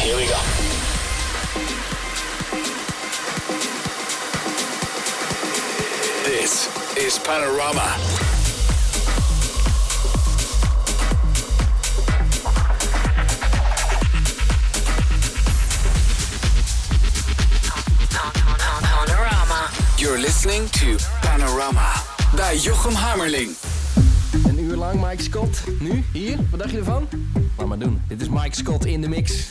Here we go. This is Panorama. Panorama. You're listening to Panorama bij Jochem Hammerling. Een uur lang Mike Scott. Nu, hier, wat dacht je ervan? Laat maar doen. Dit is Mike Scott in de mix.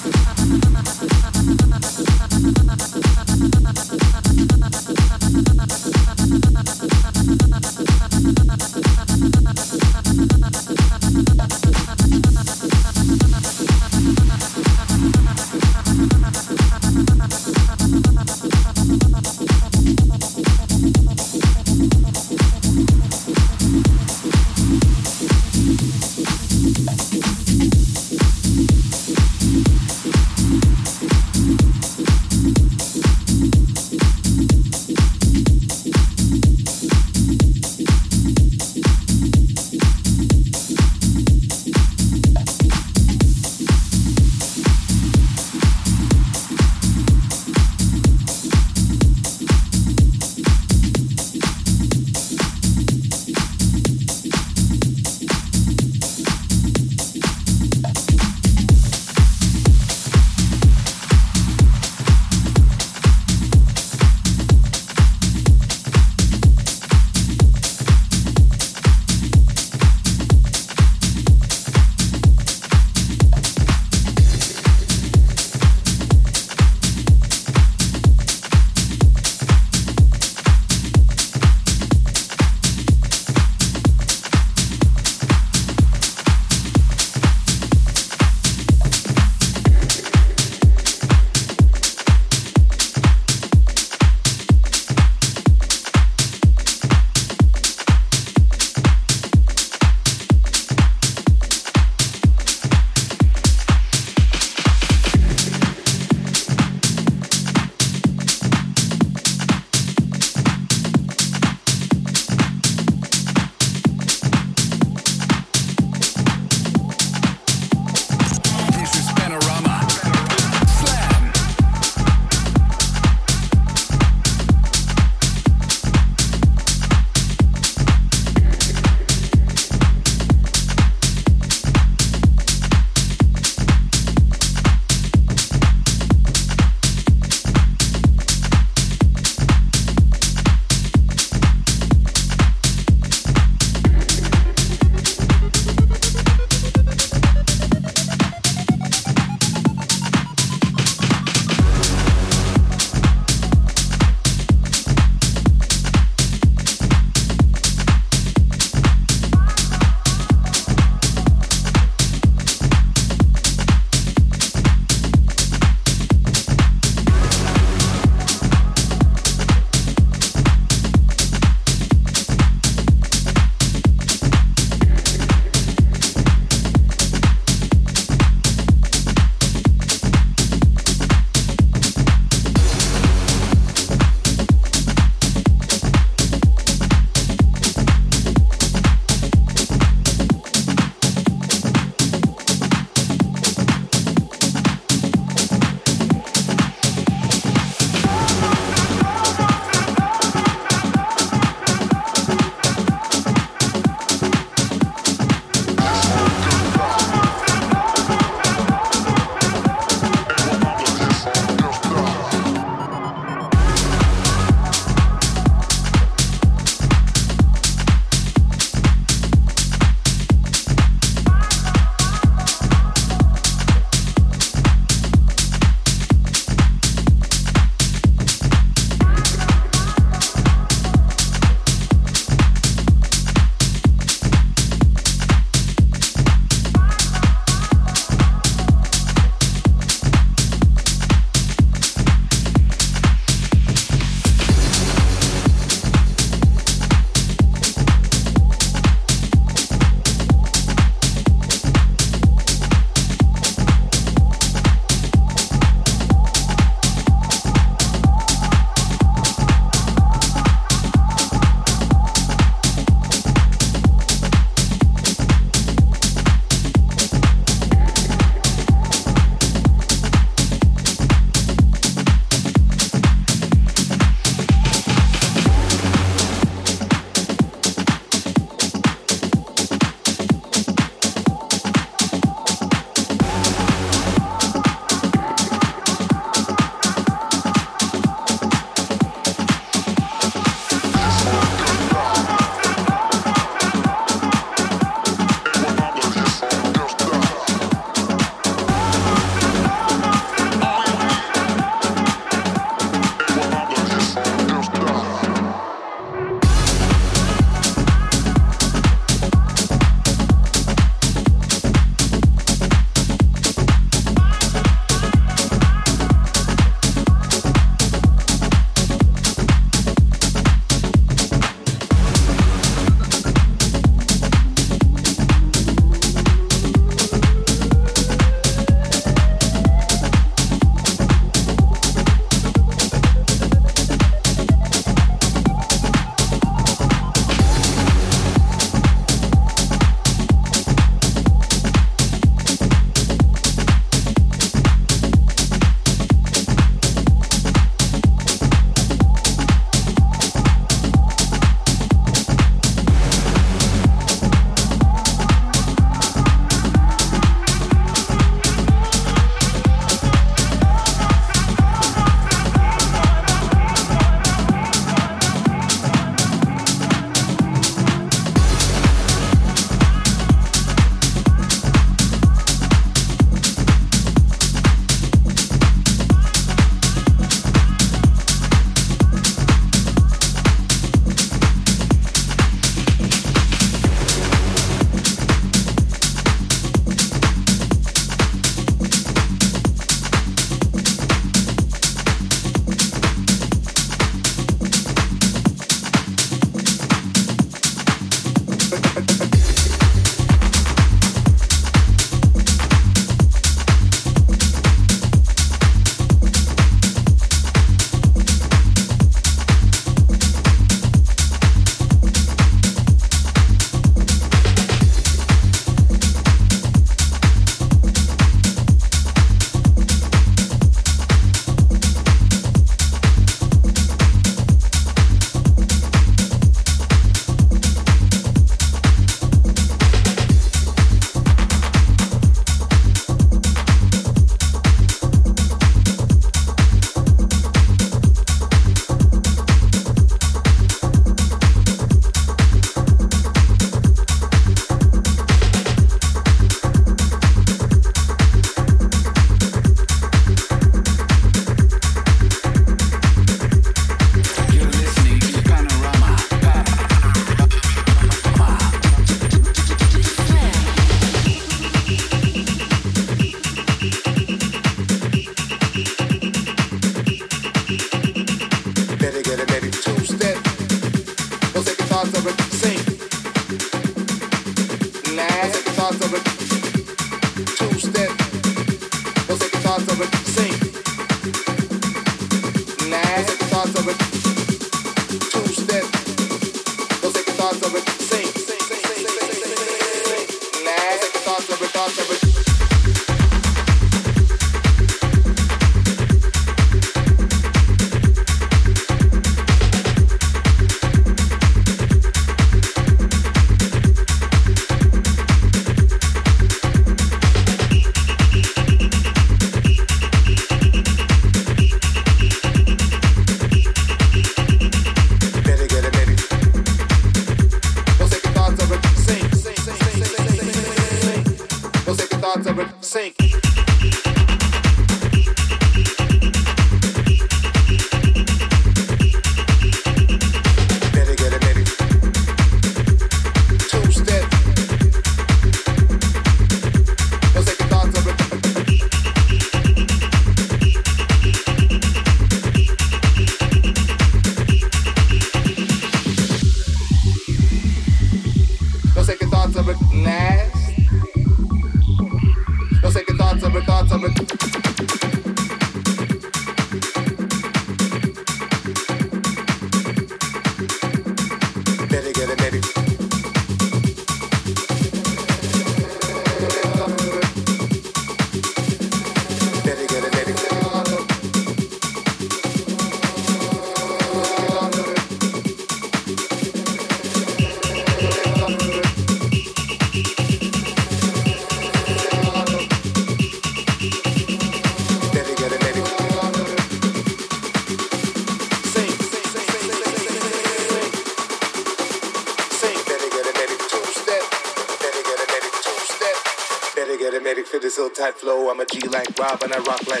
tight flow. I'm a G like Rob and I rock like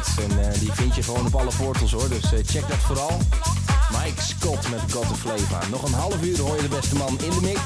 En eh, die vind je gewoon op alle portals hoor, dus eh, check dat vooral. Mike Scott met God of Flavor. Nog een half uur hoor je de beste man in de mix.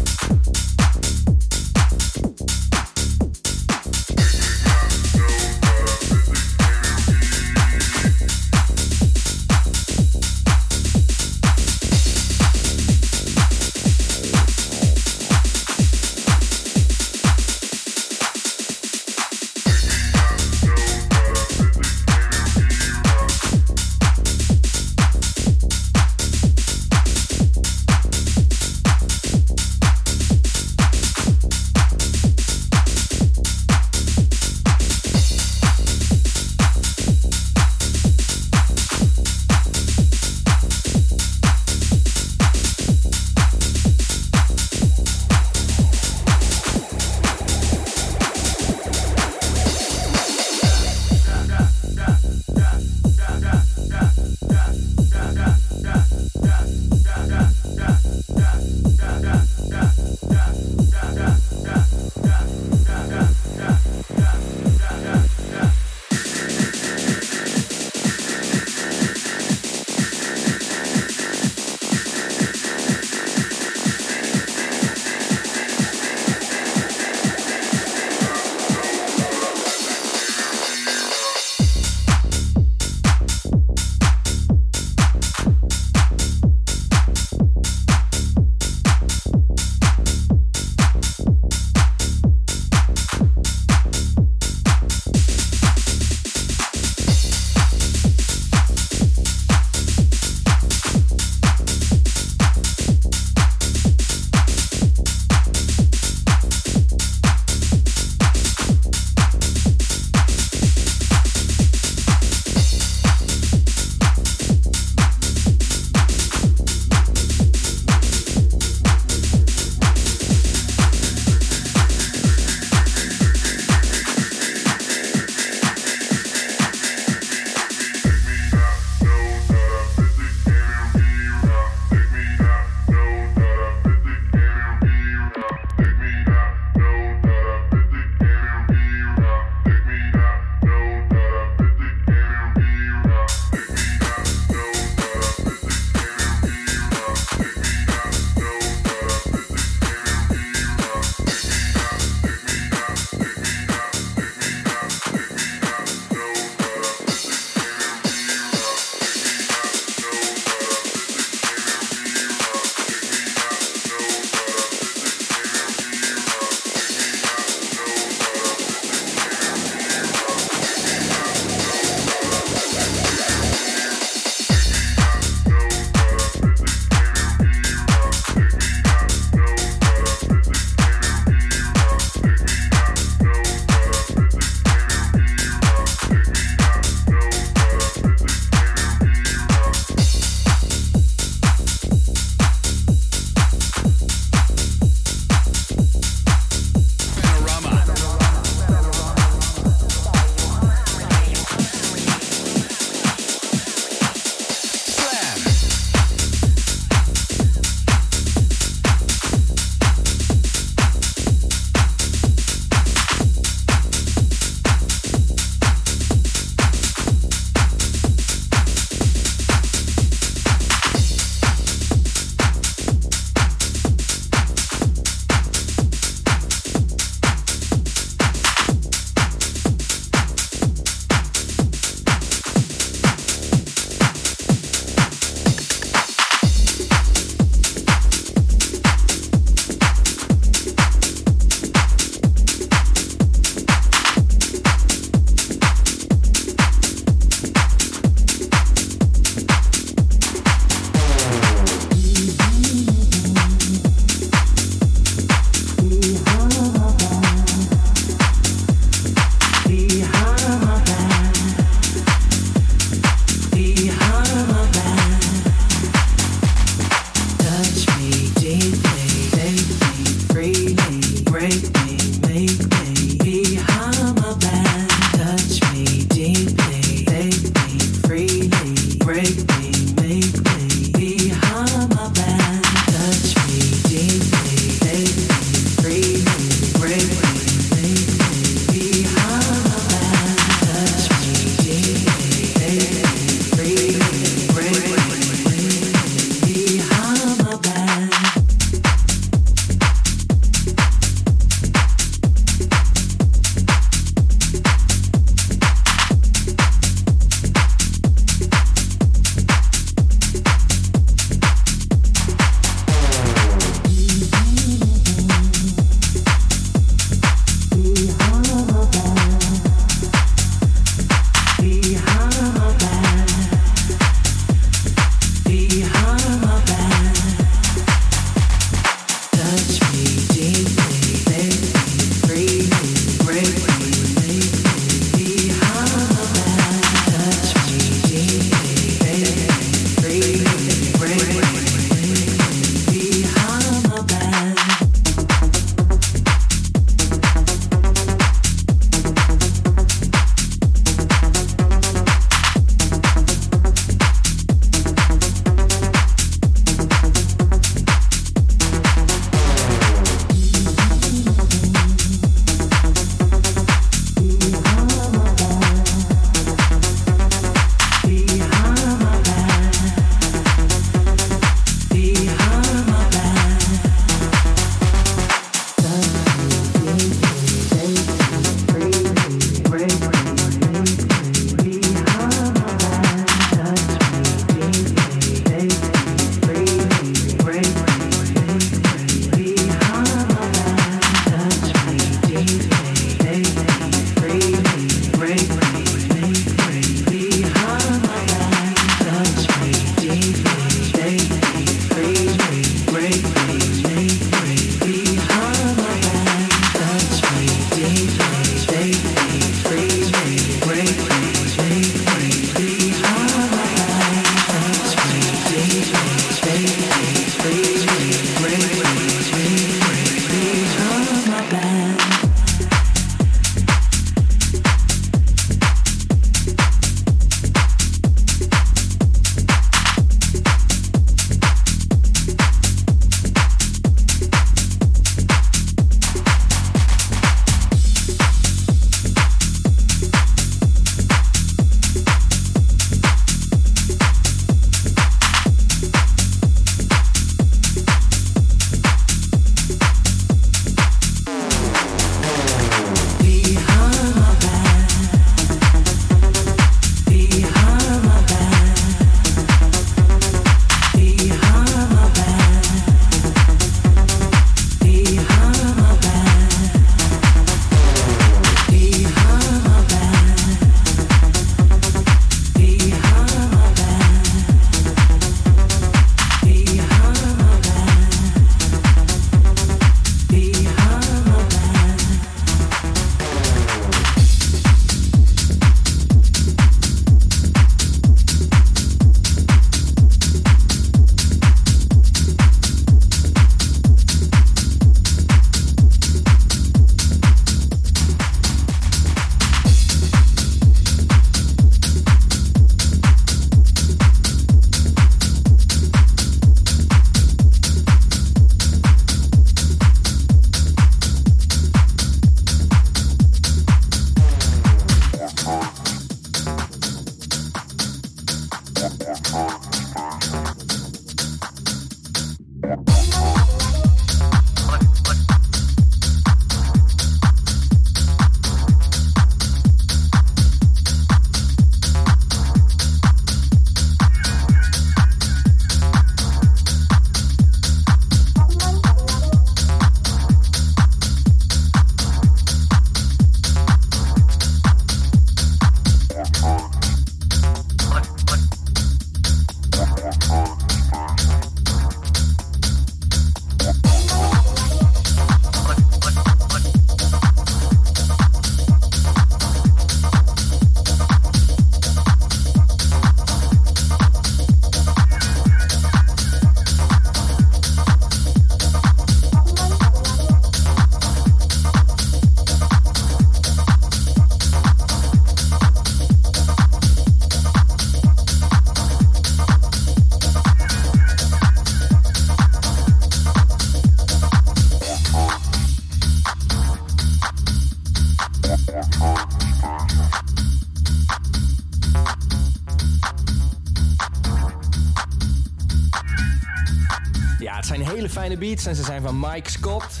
Ja, het zijn hele fijne beats en ze zijn van Mike Scott.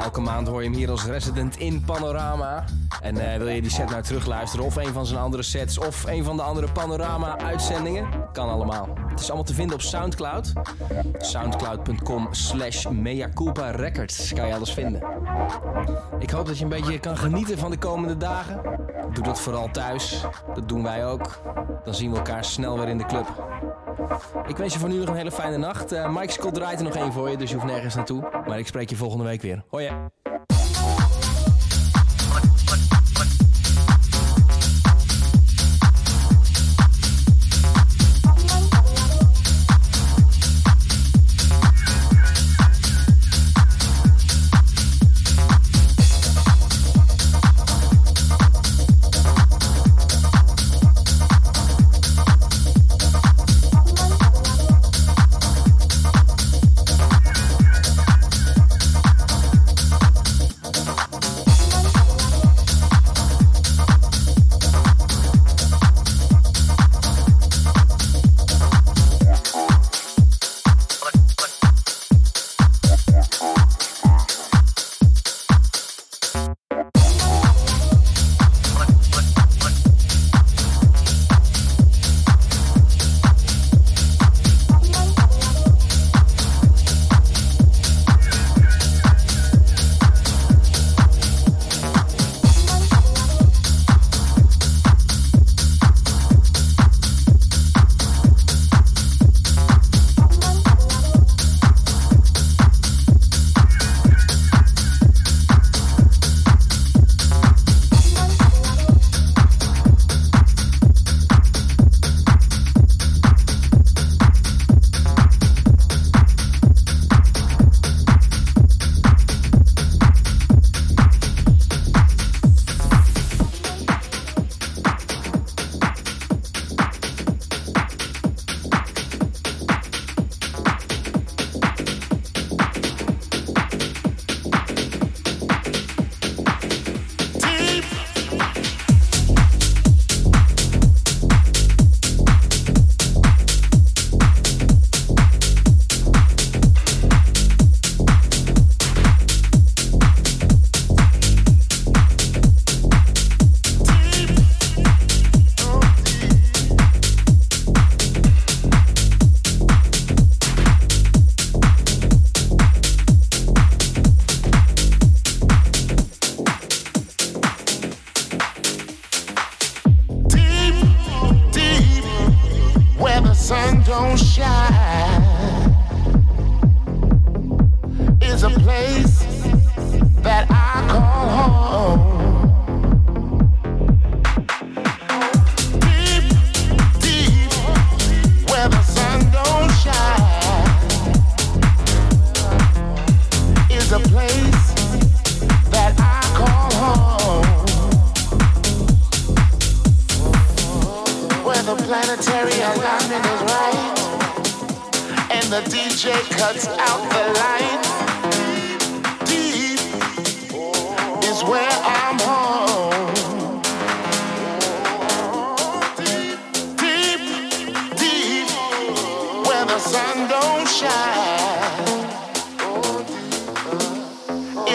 Elke maand hoor je hem hier als resident in Panorama. En eh, wil je die set nou terugluisteren of een van zijn andere sets of een van de andere Panorama-uitzendingen? Kan allemaal. Het is allemaal te vinden op Soundcloud. Soundcloud.com slash meaculpa records kan je alles vinden. Ik hoop dat je een beetje kan genieten van de komende dagen. Doe dat vooral thuis. Dat doen wij ook. Dan zien we elkaar snel weer in de club. Ik wens je voor nu nog een hele fijne nacht. Eh, Mike Scott draait er nog één voor je, dus je hoeft nergens naartoe. Maar ik spreek je volgende week weer. Hoi.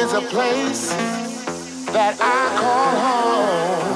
Is a place that I call home.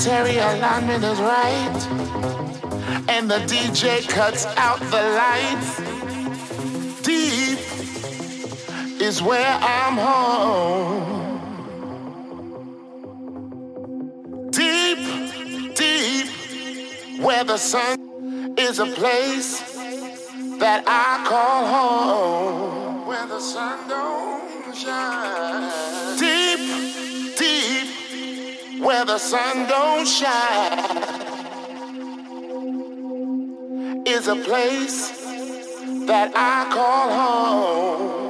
Planetary alignment is right and the DJ cuts out the lights. Deep is where I'm home. Is a place that I call home.